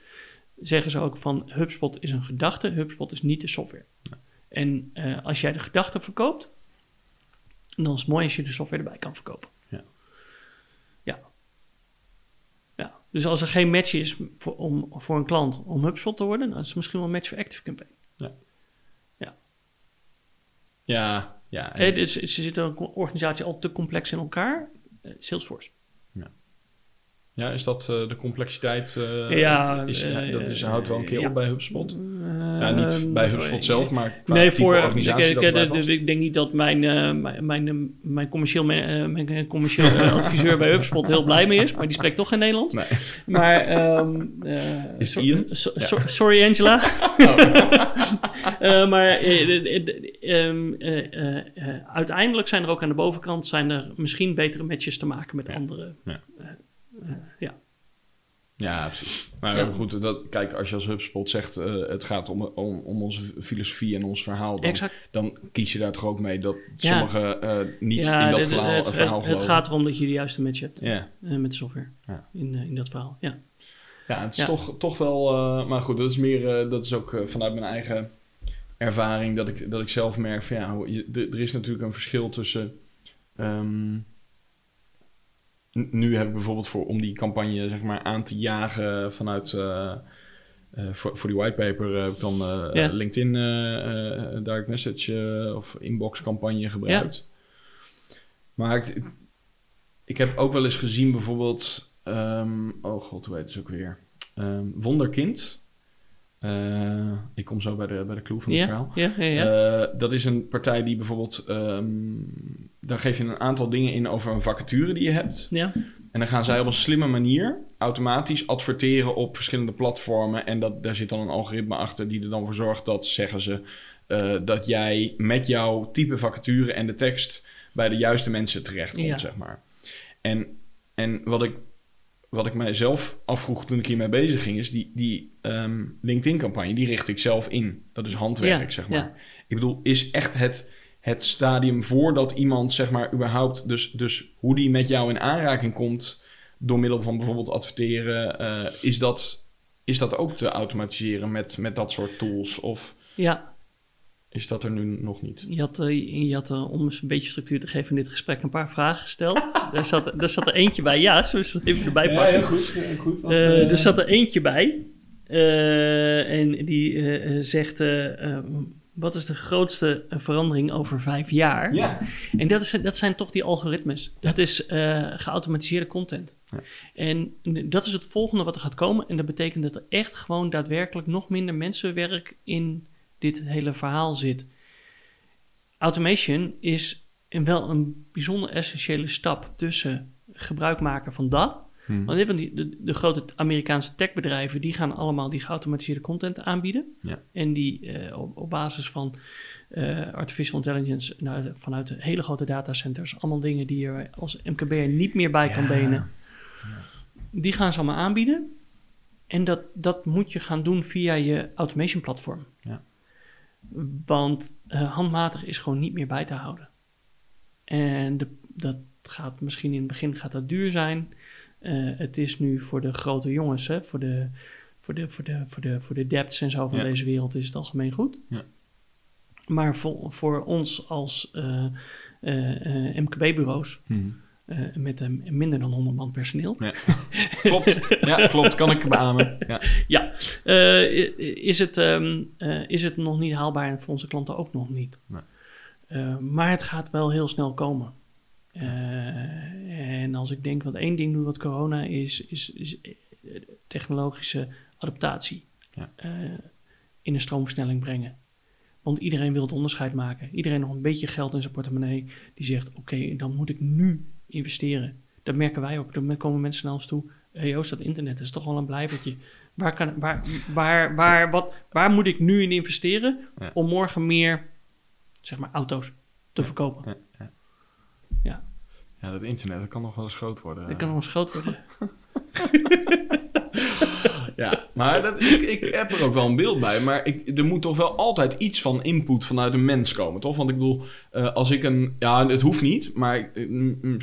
Zeggen ze ook van HubSpot is een gedachte, HubSpot is niet de software. En eh, als jij de gedachte verkoopt, dan is het mooi als je de software erbij kan verkopen. Ja. Ja. ja. Dus als er geen match is voor, om, voor een klant om HubSpot te worden, dan is het misschien wel een match voor ActiveCampaign. Ja, ja. en- Eh, dus, ze zitten een organisatie al te complex in elkaar. Eh, Salesforce. Ja, is dat eh, de complexiteit? eh, Ja, is, eh, dat is, houdt wel een keer ja. op bij HubSpot. Ja, niet bij HubSpot zelf, maar qua nee, type voor organisatie ik, dat de- denk niet dat mijn, mijn, mijn, mijn commercieel, mijn commercieel adviseur bij HubSpot heel blij mee is, maar die spreekt toch geen Nederlands. Nee. Maar ehm, eh, Is so- Ian? so- so- sorry Angela. Maar uiteindelijk zijn er ook aan de bovenkant zijn er misschien betere matches te maken met andere. Ja. Eh, ja. Ja, precies. Maar Ja. goed, dat, kijk, als je als HubSpot zegt eh, het gaat om, om, om onze filosofie en ons verhaal, dan, dan kies je daar toch ook mee dat Ja. sommigen eh, niet Ja, in dat het- verhaal, het, verhaal het, het geloven. gaat erom dat je de juiste match hebt met de software in, in dat verhaal. Ja. ja het is. Toch, toch wel... maar goed, dat is meer... dat is ook vanuit mijn eigen ervaring dat ik, dat ik zelf merk van ja, je- er is natuurlijk een verschil tussen... ehm, nu heb ik bijvoorbeeld voor, om die campagne zeg maar aan te jagen vanuit... eh, eh, voor, voor die whitepaper heb ik dan eh. LinkedIn eh, eh, direct message eh, of inbox campagne gebruikt. Maar ik, ik heb ook wel eens gezien bijvoorbeeld... ehm, oh god, hoe heet het ook weer? Ehm, Wonderkind. Eh, ik kom zo bij de, bij de clue van het Ja, verhaal. ja, ja, ja. Eh, dat is een partij die bijvoorbeeld... ehm, daar geef je een aantal dingen in over een vacature die je hebt. ja. En dan gaan zij op een slimme manier automatisch adverteren op verschillende platformen. En dat, daar zit dan een algoritme achter die er dan voor zorgt dat, zeggen ze, eh, dat jij met jouw type vacature en de tekst bij de juiste mensen terechtkomt, Ja. zeg maar. En, en wat ik wat ik mijzelf afvroeg toen ik hiermee bezig ging, is die, die ehm, LinkedIn-campagne, die richt ik zelf in. Dat is handwerk, Ja, zeg maar. ja. Ik bedoel, is echt het, het stadium voordat iemand, zeg maar, überhaupt, dus, dus hoe die met jou in aanraking komt, door middel van bijvoorbeeld adverteren, eh, is, dat, is dat ook te automatiseren met, met dat soort tools? Of ja. is dat er nu nog niet? Je had, eh, je had eh, om eens een beetje structuur te geven in dit gesprek een paar vragen gesteld. daar, zat, daar zat er eentje bij. Ja, we ze even erbij pakken? goed. heel goed want, er zat er eentje bij. eh, en die eh, eh, zegt... wat is de grootste eh, verandering over vijf jaar? Ja. En dat, is, dat zijn toch die algoritmes. Dat is eh, geautomatiseerde content. Ja. En dat is het volgende wat er gaat komen. En dat betekent dat er echt gewoon daadwerkelijk nog minder mensenwerk in dit hele verhaal zit. Automation is wel een bijzonder essentiële stap tussen gebruik maken van dat. Hmm. Want die, de, de grote Amerikaanse techbedrijven, die gaan allemaal die geautomatiseerde content aanbieden. Ja. En die eh, op, op basis van eh, artificial intelligence nou, vanuit de hele grote datacenters, allemaal dingen die je als MKB'er niet meer bij kan Ja. benen, die gaan ze allemaal aanbieden. En dat, dat moet je gaan doen via je automation platform. Ja. Want eh, handmatig is gewoon niet meer bij te houden. En de, dat gaat misschien in het begin gaat dat duur zijn. Eh, het is nu voor de grote jongens, hè, voor, de, voor, de, voor, de, voor, de, voor de depths en zo van Ja. deze wereld is het algemeen goed. Ja. Maar voor, voor ons als eh, eh, MKB-bureaus Hmm. eh, met een minder dan 100 man personeel, Klopt. Ja, klopt. Kan ik beamen. Ja. ja, is, het, ehm, eh, is het nog niet haalbaar en voor onze klanten ook nog niet. Nee. Maar het gaat wel heel snel komen. En als ik denk wat één ding doet wat corona is, is, is eh, technologische adaptatie. Ja. Eh, in een stroomversnelling brengen. Want iedereen wil het onderscheid maken. Iedereen nog een beetje geld in zijn portemonnee. Die zegt, oké, dan moet ik nu investeren. Dat merken wij ook. Dan komen mensen naar ons toe. hey Joost, dat internet is toch wel een blijvertje. Waar, kan, waar, waar, waar, wat, waar moet ik nu in investeren Ja. om morgen meer, zeg maar, auto's te Ja. verkopen? Ja, ja. Dat internet dat kan nog wel eens groot worden. Dat kan nog eens groot worden. Ja, maar dat, ik, ik heb er ook wel een beeld bij. Maar ik, er moet toch wel altijd iets van input vanuit een mens komen, toch? Want ik bedoel, eh, als ik een... Ja, het hoeft niet, maar eh,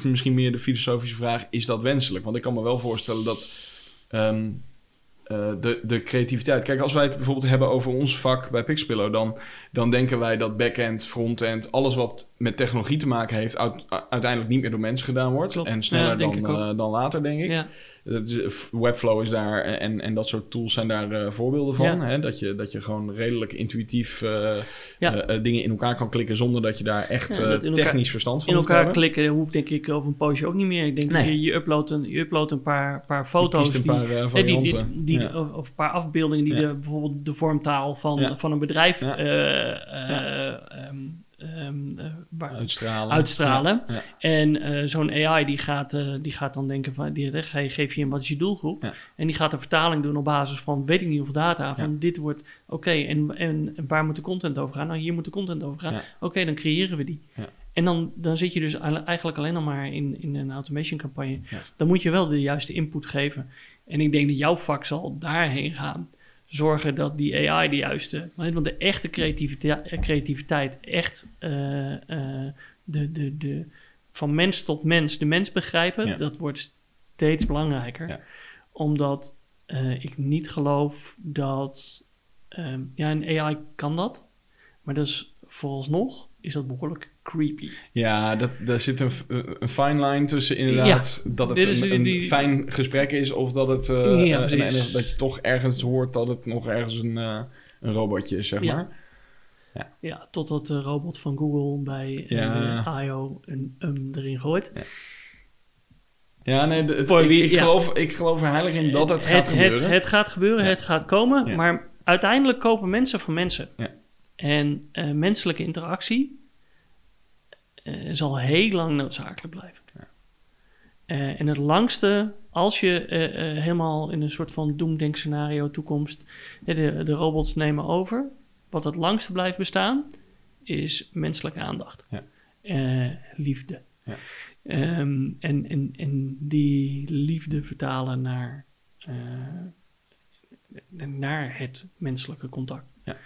misschien meer de filosofische vraag... is dat wenselijk? Want ik kan me wel voorstellen dat... ehm, eh, de, de creativiteit. Kijk, als wij het bijvoorbeeld hebben over ons vak bij Pixpillow, dan, dan denken wij dat backend, frontend, alles wat met technologie te maken heeft, uit- uiteindelijk niet meer door mensen gedaan wordt. Klopt. En sneller Ja, dan, eh, dan later, denk ik. Ja, Eh, Webflow is daar en, en dat soort tools zijn daar eh, voorbeelden van. Ja. Hè? Dat, je, dat je gewoon redelijk intuïtief eh, Ja. eh, dingen in elkaar kan klikken zonder dat je daar echt Ja, dat in elkaar- technisch verstand van in hoeft te elkaar klikken hoeft denk ik over een poosje ook niet meer. Ik denk Nee. dat je, je uploadt een, je uploadt een paar, paar foto's een die, paar die, die, of, of een paar afbeeldingen die de, bijvoorbeeld de vormtaal van, van een bedrijf Ja. Eh, eh, ehm, eh, waar- Uitstralen. uitstralen. Ja. Ja. En eh, zo'n AI die gaat, eh, die gaat dan denken van, die ge- geef je hem wat is je doelgroep. Ja. En die gaat een vertaling doen op basis van weet ik niet hoeveel data. Van dit wordt, oké, en, en, en waar moet de content over gaan? Nou, hier moet de content over gaan. Oké, dan creëren we die. En dan, dan zit je dus eigenlijk alleen nog maar in, in een automation campagne. Dan moet je wel de juiste input geven. En ik denk dat jouw vak zal daarheen gaan. Zorgen dat die AI de juiste... Want de echte creativiteit, creativiteit echt eh, eh, de, de, de, van mens tot mens de mens begrijpen... Ja. dat wordt steeds belangrijker. Ja. Omdat eh, ik niet geloof dat... ehm, ja, een AI kan dat. Maar dat is vooralsnog is dat behoorlijk creepy. Ja, dat, daar zit een, een fine line tussen inderdaad dat het een, die- een die- fijn gesprek is of dat het eh, Ja, eh, en- dat je toch ergens hoort dat het nog ergens een, eh, een robotje is, zeg Ja. maar. Ja, totdat de robot van Google bij Ja. I.O. een um erin gooit. Ja, nee, de- het- ik, ik, ja. geloof, ik geloof er heilig in dat het, gaat het, gebeuren. Het, gaat gebeuren, Ja. het gaat komen, Ja. maar uiteindelijk kopen mensen van mensen. Ja. En menselijke interactie eh, zal heel lang noodzakelijk blijven. Ja. Eh, en het langste, als je eh, helemaal in een soort van doemdenkscenario toekomst, de, de robots nemen over, wat het langste blijft bestaan, is menselijke aandacht. Ja. Liefde. Ja. Ehm, en, en, en die liefde vertalen naar, naar het menselijke contact. Ja,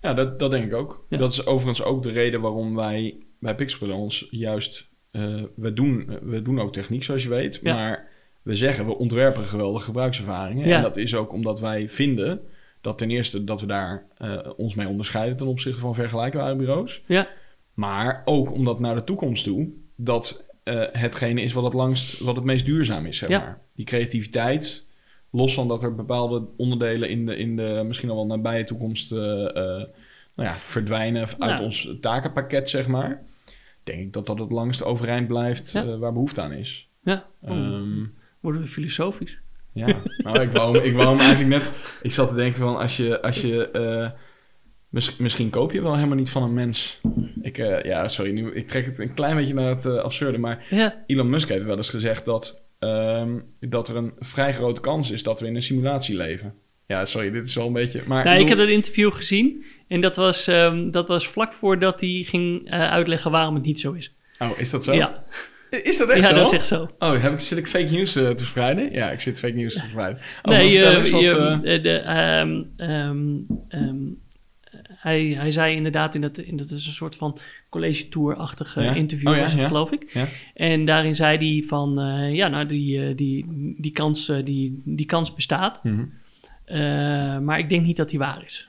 dat, dat denk ik ook. Ja. Dat is overigens ook de reden waarom wij bij Pixel ons juist... eh, we, doen, we doen ook techniek, zoals je weet. Ja. Maar we zeggen, we ontwerpen geweldige gebruikservaringen. Ja. En dat is ook omdat wij vinden dat ten eerste dat we daar eh, ons mee onderscheiden... ten opzichte van vergelijkbare bureaus. Ja. Maar ook omdat naar de toekomst toe... dat eh, hetgene is wat het langst, wat het meest duurzaam is, zeg Ja. maar. Die creativiteit... Los van dat er bepaalde onderdelen in de, in de misschien al wel nabije toekomst eh, eh, nou ja, verdwijnen uit ons takenpakket, zeg maar. Denk ik dat dat het langst overeind blijft Ja. eh, waar behoefte aan is. Ja, Ehm, worden we filosofisch. ja, nou, ik wou, ik wou hem eigenlijk net... Ik zat te denken van, als je... Als je mis- misschien koop je wel helemaal niet van een mens. Ik, ja, sorry, nu, ik trek het een klein beetje naar het absurde, maar Ja, Elon Musk heeft wel eens gezegd dat, ehm, dat er een vrij grote kans is dat we in een simulatie leven. Ja, sorry, dit is wel een beetje... Maar nou, ik heb dat interview gezien en dat was, ehm, dat was vlak voordat hij ging eh, uitleggen waarom het niet zo is. Oh, is dat zo? Ja, Is dat echt ja zo? dat is echt zo. Oh, heb ik, zit ik fake news eh, te verspreiden? Ja, ik zit fake news te verspreiden. Oh, nee, eh, wat... je- eh, de, ehm, hij, hij zei inderdaad, in dat, in dat is een soort van college tour-achtige Ja. interview Oh ja, was het, ja. geloof ik. Ja. En daarin zei hij van, eh, ja, nou, die, eh, die, die, kans, eh, die, die kans bestaat. mhm. Maar ik denk niet dat die waar is.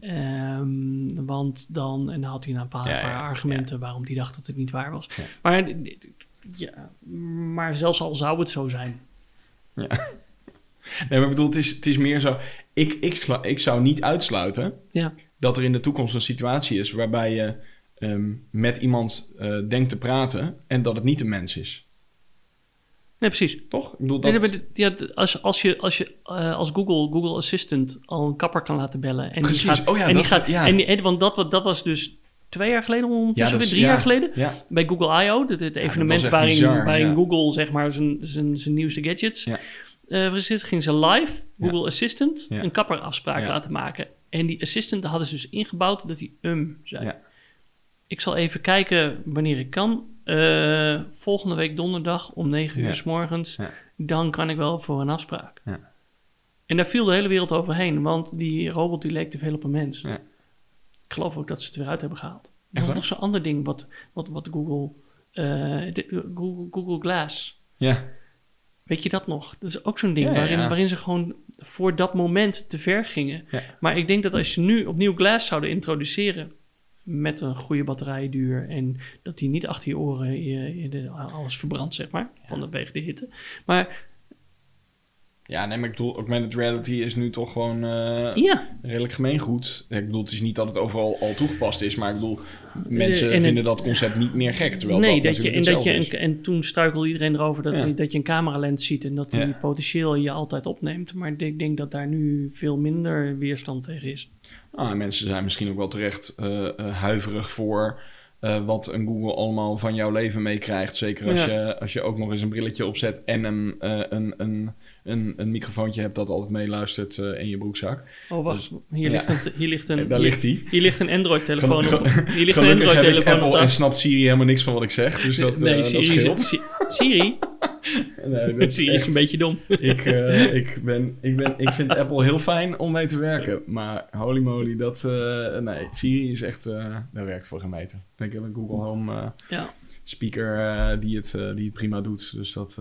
Ehm, want dan, en dan had hij een paar, Ja, ja, paar argumenten waarom hij dacht dat het niet waar was. Ja. Maar, ja, maar zelfs al zou het zo zijn. Nee, maar ik bedoel, het is, het is meer zo... Ik, ik, ik zou niet uitsluiten Ja, dat er in de toekomst een situatie is... waarbij je ehm, met iemand eh, denkt te praten... en dat het niet een mens is. nee, precies. Toch? Ik bedoel, dat... ja, als, als je, als, je eh, als Google, Google Assistant al een kapper kan laten bellen. En Precies. Die gaat, Oh ja, en die gaat, ja. en, die- en- want dat, dat was dus twee jaar geleden ondertussen, is- weer drie ja. jaar geleden. Ja, Bij Google I.O., het, het evenement waarin, bizar, waarin ja. Google zeg maar zijn, zijn, zijn nieuwste gadgets Ja. eh, precies, ging ze live, Google Assistant, Ja. een kapperafspraak Ja. laten maken. En die assistant hadden ze dus ingebouwd dat hij um zei. Ja. Ik zal even kijken wanneer ik kan. Eh, volgende week donderdag om 9 uur s morgens. Dan kan ik wel voor een afspraak. Ja. En daar viel de hele wereld overheen, want die robot die leek te veel op een mens. Ja. Ik geloof ook dat ze het weer uit hebben gehaald. Echt Dat is waar? nog zo'n ander ding wat, wat, wat Google, eh, de- Google, Google Glass. ja. Weet je dat nog? Dat is ook zo'n ding Ja, waarin, ja. waarin ze gewoon voor dat moment te ver gingen. Ja. Maar ik denk dat als je nu opnieuw Glass zouden introduceren met een goede batterijduur en dat die niet achter je oren je, je de- alles verbrandt, zeg maar, vanwege de hitte. Maar ja, nee, maar ik bedoel, augmented reality is nu toch gewoon eh, ja, redelijk gemeengoed. Ik bedoel, het is niet dat het overal al toegepast is, maar ik bedoel, mensen en vinden dat concept niet meer gek. Terwijl nee, dat, dat je, en, dat je, en, en toen struikelde iedereen erover dat, Ja. die- dat je een cameralens ziet en dat die Ja. potentieel je altijd opneemt. Maar ik denk dat daar nu veel minder weerstand tegen is. Ah, en mensen zijn misschien ook wel terecht eh, eh, huiverig voor wat een Google allemaal van jouw leven meekrijgt. Zeker als, je, als je ook nog eens een brilletje opzet en een, een, een, een, een microfoontje hebt dat altijd meeluistert eh, in je broekzak. Oh, wacht, hier, ja. ligt een, hier ligt een, Eh, Daar ligt hij. Hier ligt een Android-telefoon op. Hier ligt een Android-telefoon op Apple en snapt Siri helemaal niks van wat ik zeg. Dus dat, nee, eh, dat Siri, scheelt. Siri, Nee, dat is Siri is een beetje dom. ik, eh, ik, ben, ik, ben, ik vind Apple heel fijn om mee te werken. Maar holy moly, dat... eh, nee, Siri is echt... eh dat werkt voor geen meter. Ik heb een Google Home eh, Ja. speaker eh, die, het, eh, die het prima doet. Dus dat...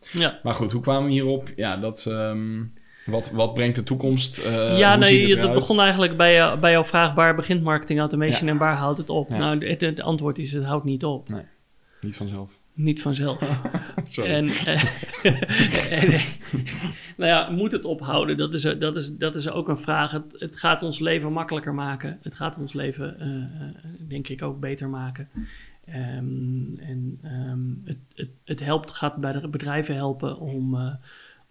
eh, Ja, Maar goed, hoe kwamen we hierop? Ja, dat... ehm, wat, wat brengt de toekomst? Eh, ja nee, dat begon eigenlijk bij, jou- bij jouw vraag... waar begint marketing automation Ja. en waar houdt het op? Ja. Nou, het, het antwoord is, het houdt niet op. Niet vanzelf. Niet vanzelf. Sorry. En, eh, en, nou ja, moet het ophouden? Dat is, dat is, dat is ook een vraag. Het, het gaat ons leven makkelijker maken. Het gaat ons leven, eh, eh, denk ik, ook beter maken. Ehm, en ehm, het, het, het helpt, gaat bij de bedrijven helpen om, eh,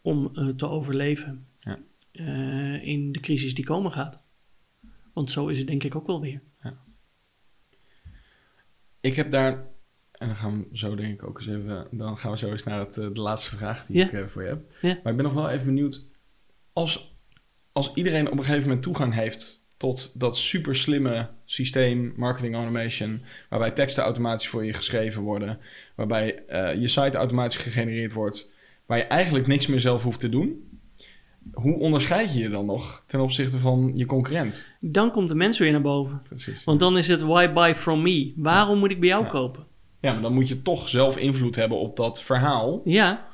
om eh, te overleven Ja. eh, in de crisis die komen gaat. Want zo is het denk ik ook wel weer. Ik heb daar, en dan gaan we zo denk ik ook eens even, dan gaan we zo eens naar het, de laatste vraag die Ja. ik voor je heb. Ja. Maar ik ben nog wel even benieuwd, als, als iedereen op een gegeven moment toegang heeft tot dat super slimme systeem, marketing automation, waarbij teksten automatisch voor je geschreven worden, waarbij eh, je site automatisch gegenereerd wordt, waar je eigenlijk niks meer zelf hoeft te doen. Hoe onderscheid je je dan nog ten opzichte van je concurrent? Dan komt de mens weer naar boven. Precies. Want dan is het why buy from me? Waarom moet ik bij jou Ja. kopen? Ja, maar dan moet je toch zelf invloed hebben op dat verhaal. Ja,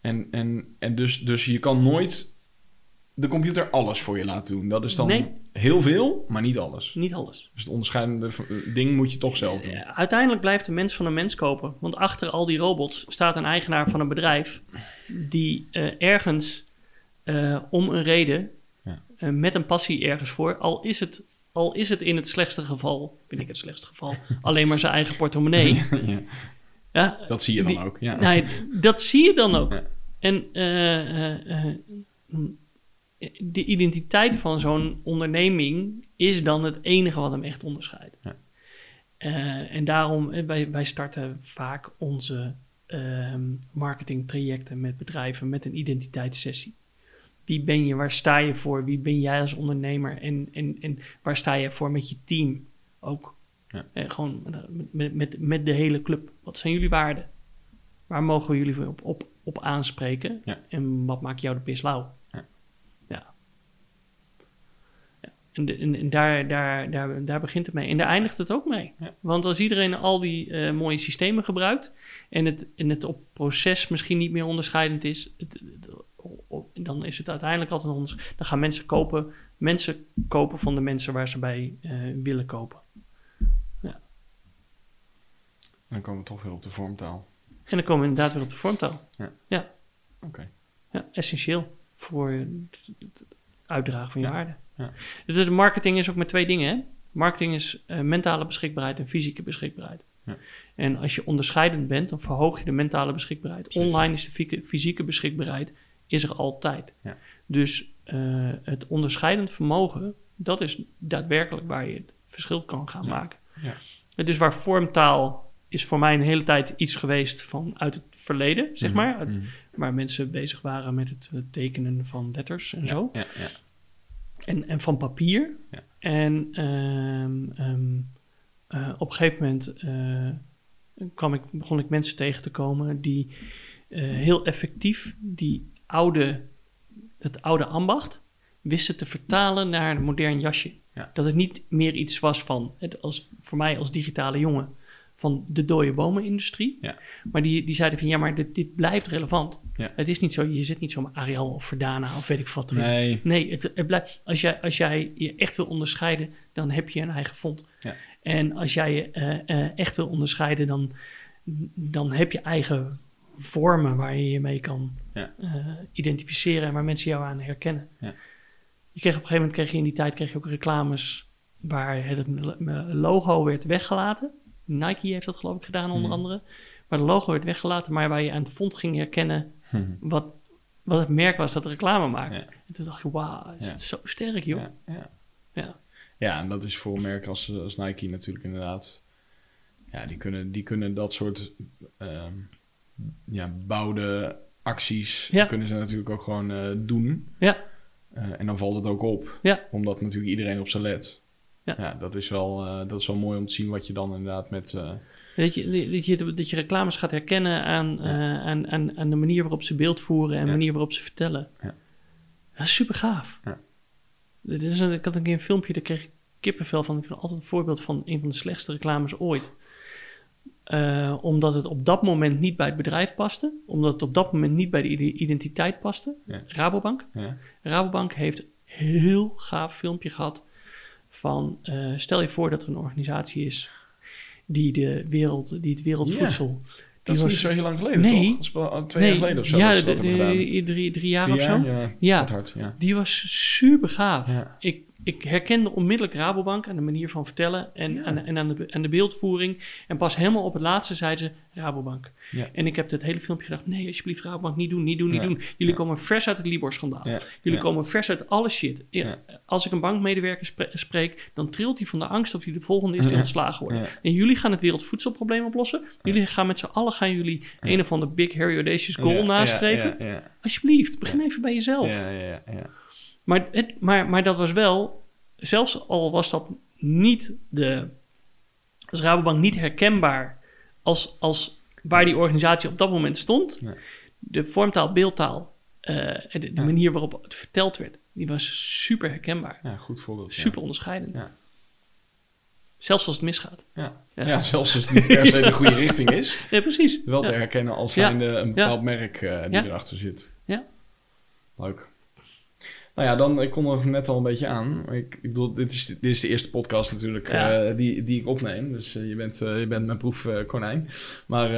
En, en, en dus, dus je kan nooit de computer alles voor je laten doen. Dat is dan Nee. heel veel, maar niet alles. niet alles. Dus het onderscheidende ding moet je toch zelf doen. Ja, uiteindelijk blijft de mens van een mens kopen. Want achter al die robots staat een eigenaar van een bedrijf die eh, ergens eh, om een reden, Ja. eh, met een passie ergens voor, al is, het, al is het in het slechtste geval, vind ik het slechtste geval, alleen maar zijn eigen portemonnee. ja, Ja, dat zie je dan Die- ook. Ja. nou, dat zie je dan ook. En eh, eh, eh, de identiteit van zo'n onderneming is dan het enige wat hem echt onderscheidt. Ja. Eh, en daarom, eh, wij, wij starten vaak onze ehm marketingtrajecten met bedrijven met een identiteitssessie. Wie ben je? Waar sta je voor? Wie ben jij als ondernemer? En, en, en waar sta je voor met je team? Ook Ja. eh, gewoon met, met, met, de hele club. Wat zijn jullie waarden? Waar mogen we jullie op, op, op aanspreken? Ja. En wat maakt jou de pis lauw? Ja. Ja. Ja. En, de- en, en daar, daar, daar, daar begint het mee. En daar eindigt het ook mee. Ja. Want als iedereen al die eh, mooie systemen gebruikt... en het, en het op proces misschien niet meer onderscheidend is... Het, dan is het uiteindelijk altijd onders- Dan gaan mensen kopen, mensen kopen van de mensen waar ze bij eh, willen kopen. En dan komen we toch weer op de vormtaal. En dan komen we inderdaad weer op de vormtaal. Oké. Ja, essentieel voor het uitdragen van je Ja, waarde. Ja. Dus de marketing is ook met twee dingen. Hè? Marketing is eh, mentale beschikbaarheid en fysieke beschikbaarheid. Ja. En als je onderscheidend bent, dan verhoog je de mentale beschikbaarheid. Precies. Online is de fysieke- beschikbaarheid is er altijd. Ja. Dus eh, het onderscheidend vermogen, dat is daadwerkelijk waar je het verschil kan gaan Ja. maken. Ja. Dus waar vormtaal is voor mij een hele tijd iets geweest van uit het verleden, zeg Mhm, maar. Uit- mhm. Waar mensen bezig waren met het eh, tekenen van letters en zo. En, en van papier. Ja. En ehm, ehm, eh, op een gegeven moment eh, kwam ik, begon ik mensen tegen te komen die eh, heel effectief die oude, het oude ambacht wisten te vertalen naar een modern jasje. Ja. Dat het niet meer iets was van, het als, voor mij als digitale jongen, van de dode bomenindustrie. Ja. Maar die, die zeiden van, ja, maar dit, dit blijft relevant. Ja. Het is niet zo, je zit niet zomaar Arial of Verdana of weet ik wat erin. Nee, Nee, het, het blijft, als, jij, als jij je echt wil onderscheiden, dan heb je een eigen font. Ja. En als jij je eh, eh, echt wil onderscheiden, dan, dan heb je eigen vormen waar je je mee kan Ja. eh, identificeren en waar mensen jou aan herkennen. Ja. Je kreeg op een gegeven moment kreeg je in die tijd kreeg je ook reclames waar het logo werd weggelaten. Nike heeft dat geloof ik gedaan onder Mhm. andere. Waar de logo werd weggelaten, maar waar je aan het font ging herkennen Hm. wat, wat het merk was dat reclame maakte. Ja. En toen dacht je, wauw, is het zo sterk, joh. Ja, ja. Ja. ja, en dat is voor merken als, als Nike natuurlijk inderdaad. Ja, die kunnen, die kunnen dat soort ehm, ja, bouwde acties Ja. kunnen ze natuurlijk ook gewoon eh, doen. Ja. Eh, en dan valt het ook op. Ja. Omdat natuurlijk iedereen op ze let. Ja. dat, is wel, eh, dat is wel mooi om te zien wat je dan inderdaad met... eh, Dat, je, dat, je, dat je reclames gaat herkennen aan, Ja. eh, aan, aan, aan de manier waarop ze beeld voeren en de Ja. manier waarop ze vertellen. Ja. Dat is super gaaf. Ja. Dit is een, ik had een keer een filmpje, daar kreeg ik kippenvel van. Ik vind altijd een voorbeeld van een van de slechtste reclames ooit. Omdat het op dat moment niet bij het bedrijf paste. Omdat het op dat moment niet bij de ide- identiteit paste. Rabobank. ja. Rabobank heeft een heel gaaf filmpje gehad van eh, stel je voor dat er een organisatie is die, de wereld, die het wereldvoedsel. Dat is was- niet zo heel lang geleden, Nee. toch? Dat wel twee jaar geleden of zo. Ja, dat dat de- de- drie, drie jaar Drie of jaar? zo. Ja, Ja. hard, ja. Die was super gaaf. Ja. Ik, ik herkende onmiddellijk Rabobank aan de manier van vertellen en, Ja. aan, en aan, de, aan de beeldvoering. En pas helemaal op het laatste zei ze Rabobank. Ja. En ik heb het hele filmpje gedacht, nee alsjeblieft Rabobank, niet doen, niet doen, niet Ja. doen. Jullie komen vers uit het Libor-schandaal. Jullie komen vers uit alle shit. Ja, Als ik een bankmedewerker spre- spreek, dan trilt hij van de angst of hij de volgende is die ontslagen wordt. En jullie gaan het wereldvoedselprobleem oplossen. Jullie gaan met z'n allen gaan jullie een of ander big, hairy, audacious goal nastreven. Alsjeblieft, begin even bij jezelf. ja. ja, ja, ja. Maar, het, maar, maar dat was wel, zelfs al was dat niet de, als Rabobank niet herkenbaar als, als waar die organisatie op dat moment stond, Nee. de vormtaal, beeldtaal, en de, de Ja. manier waarop het verteld werd, die was super herkenbaar. Ja, goed voorbeeld. ja. Super onderscheidend. Ja. Zelfs als het misgaat. Ja. Ja. Zelfs als het niet per se de goede richting is, Ja, precies. wel te herkennen als zijnde een bepaald merk eh, die erachter zit. Ja. Leuk. Nou ja, dan, ik kon er net al een beetje aan. Ik, ik bedoel, dit is, dit is de eerste podcast natuurlijk Ja. eh, die, die ik opneem. Dus eh, je, bent, eh, je bent mijn proefkonijn. maar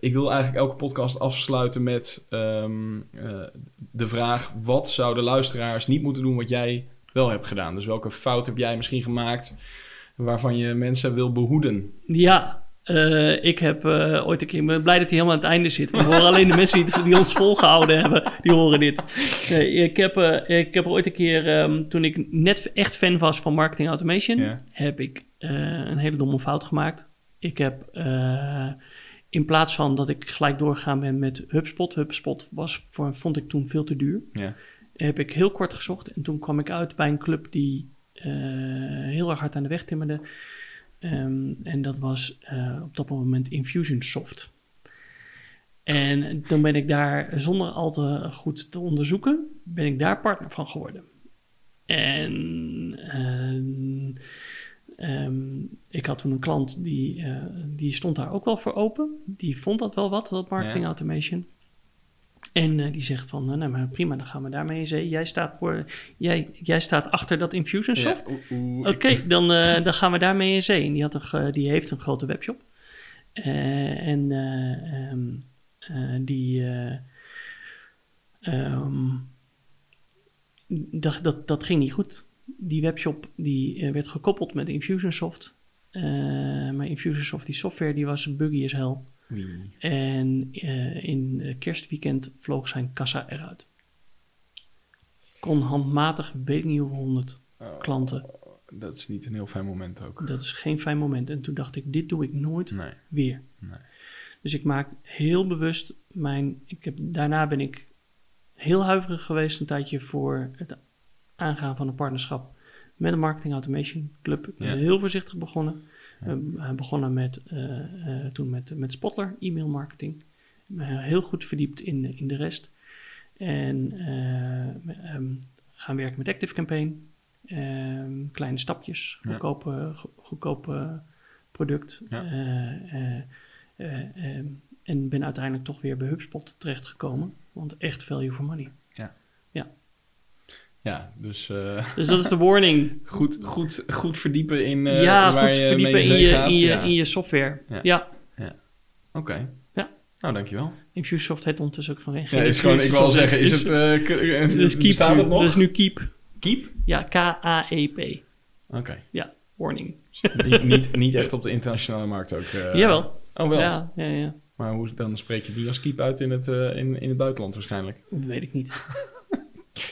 ik wil eigenlijk elke podcast afsluiten met ehm, eh, de vraag... wat zouden luisteraars niet moeten doen wat jij wel hebt gedaan? Dus welke fout heb jij misschien gemaakt... waarvan je mensen wil behoeden? Ja, eh, ik heb eh, ooit een keer... Ben blij dat hij helemaal aan het einde zit. We horen alleen de mensen die, die ons volgehouden hebben, die horen dit. Nee, ik, heb, eh, ik heb ooit een keer, ehm, toen ik net echt fan was van marketing automation... Heb ik een hele domme fout gemaakt. Ik heb... in plaats van dat ik gelijk doorgegaan ben met HubSpot... HubSpot was voor, vond ik toen veel te duur. Ja. Heb ik heel kort gezocht. En toen kwam ik uit bij een club die heel erg hard aan de weg timmerde. Ehm, en dat was eh, op dat moment Infusionsoft. En toen ben ik daar, zonder al te goed te onderzoeken, ben ik daar partner van geworden. En ehm, ehm, ik had toen een klant die, eh, die stond daar ook wel voor open. Die vond dat wel wat, dat marketing Ja. En eh, die zegt van, eh, nou maar prima, dan gaan we daarmee in zee. Jij staat, voor, jij, jij staat achter dat Infusionsoft. Ja, Oké, dan, eh, dan gaan we daarmee in zee. En die, had een, die heeft een grote webshop. En eh, ehm, eh, die... eh, ehm, dat, dat, dat ging niet goed. Die webshop die, werd gekoppeld met Infusionsoft. Eh, maar Infusionsoft, die software, die was buggy as hell. En eh, in kerstweekend vloog zijn kassa eruit. Kon handmatig, weet ik niet hoeveel honderd Oh. klanten dat is niet een heel fijn moment ook. Dat is geen fijn moment. En toen dacht ik, dit doe ik nooit Nee. weer. Nee. Dus ik maak heel bewust mijn. Ik heb, daarna ben ik heel huiverig geweest een tijdje voor het aangaan van een partnerschap met een marketing automation club. Ik ben Ja. heel voorzichtig begonnen. Ja. We hebben begonnen met, eh, eh, toen met, met Spotler, e-mail marketing. Heel goed verdiept in, de- in de rest. En eh, ehm, gaan werken met Active Campaign. Ehm, kleine stapjes, goedkope, go- goedkope product. Eh, eh, eh, ehm, en ben uiteindelijk toch weer bij HubSpot terechtgekomen. Want echt value for money. Ja, dus eh, Dus dat is de warning. goed, goed, goed verdiepen in eh, ja, waar goed je verdiepen mee in je, gaat. in, je, ja. in je software. Ja. Ja. Oké. Ja. Nou, dankjewel. Infusionsoft heet ondertussen ook gewoon Ja, is gewoon, ik wil al zeggen, is het... eh, eh, Dus Keep bestaat het nog? Dat is nu Keep. Keep? Ja, K-A-E-P. Oké. Ja, warning. niet, niet, niet echt op de internationale markt ook. Jawel. Oh, wel. Ja, ja, ja. Maar hoe, dan spreek je het niet als keep uit in het, in, in het buitenland waarschijnlijk. Dat weet ik niet.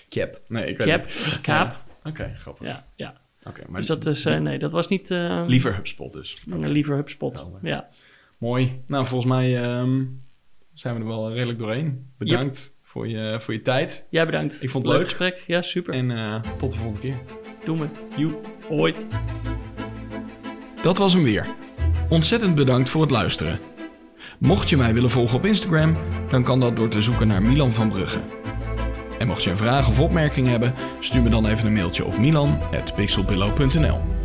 Cap. Nee, ik weet Cap, het. kaap. Oké, grappig. Ja, ja. Oké, maar Dus dat is, eh, nee, dat was niet... eh, liever HubSpot dus. liever HubSpot. Helder. Ja. Mooi. Nou, volgens mij ehm, zijn we er wel redelijk doorheen. Bedankt voor, je, voor je tijd. Jij bedankt. Ik vond het Leuk leuk. gesprek. Ja, super. En eh, tot de volgende keer. Doen we. Joe. Hoi. Dat was hem weer. Ontzettend bedankt voor het luisteren. Mocht je mij willen volgen op Instagram, dan kan dat door te zoeken naar Milan van Brugge. En mocht je een vraag of opmerking hebben, stuur me dan even een mailtje op milan.pixelpillow.nl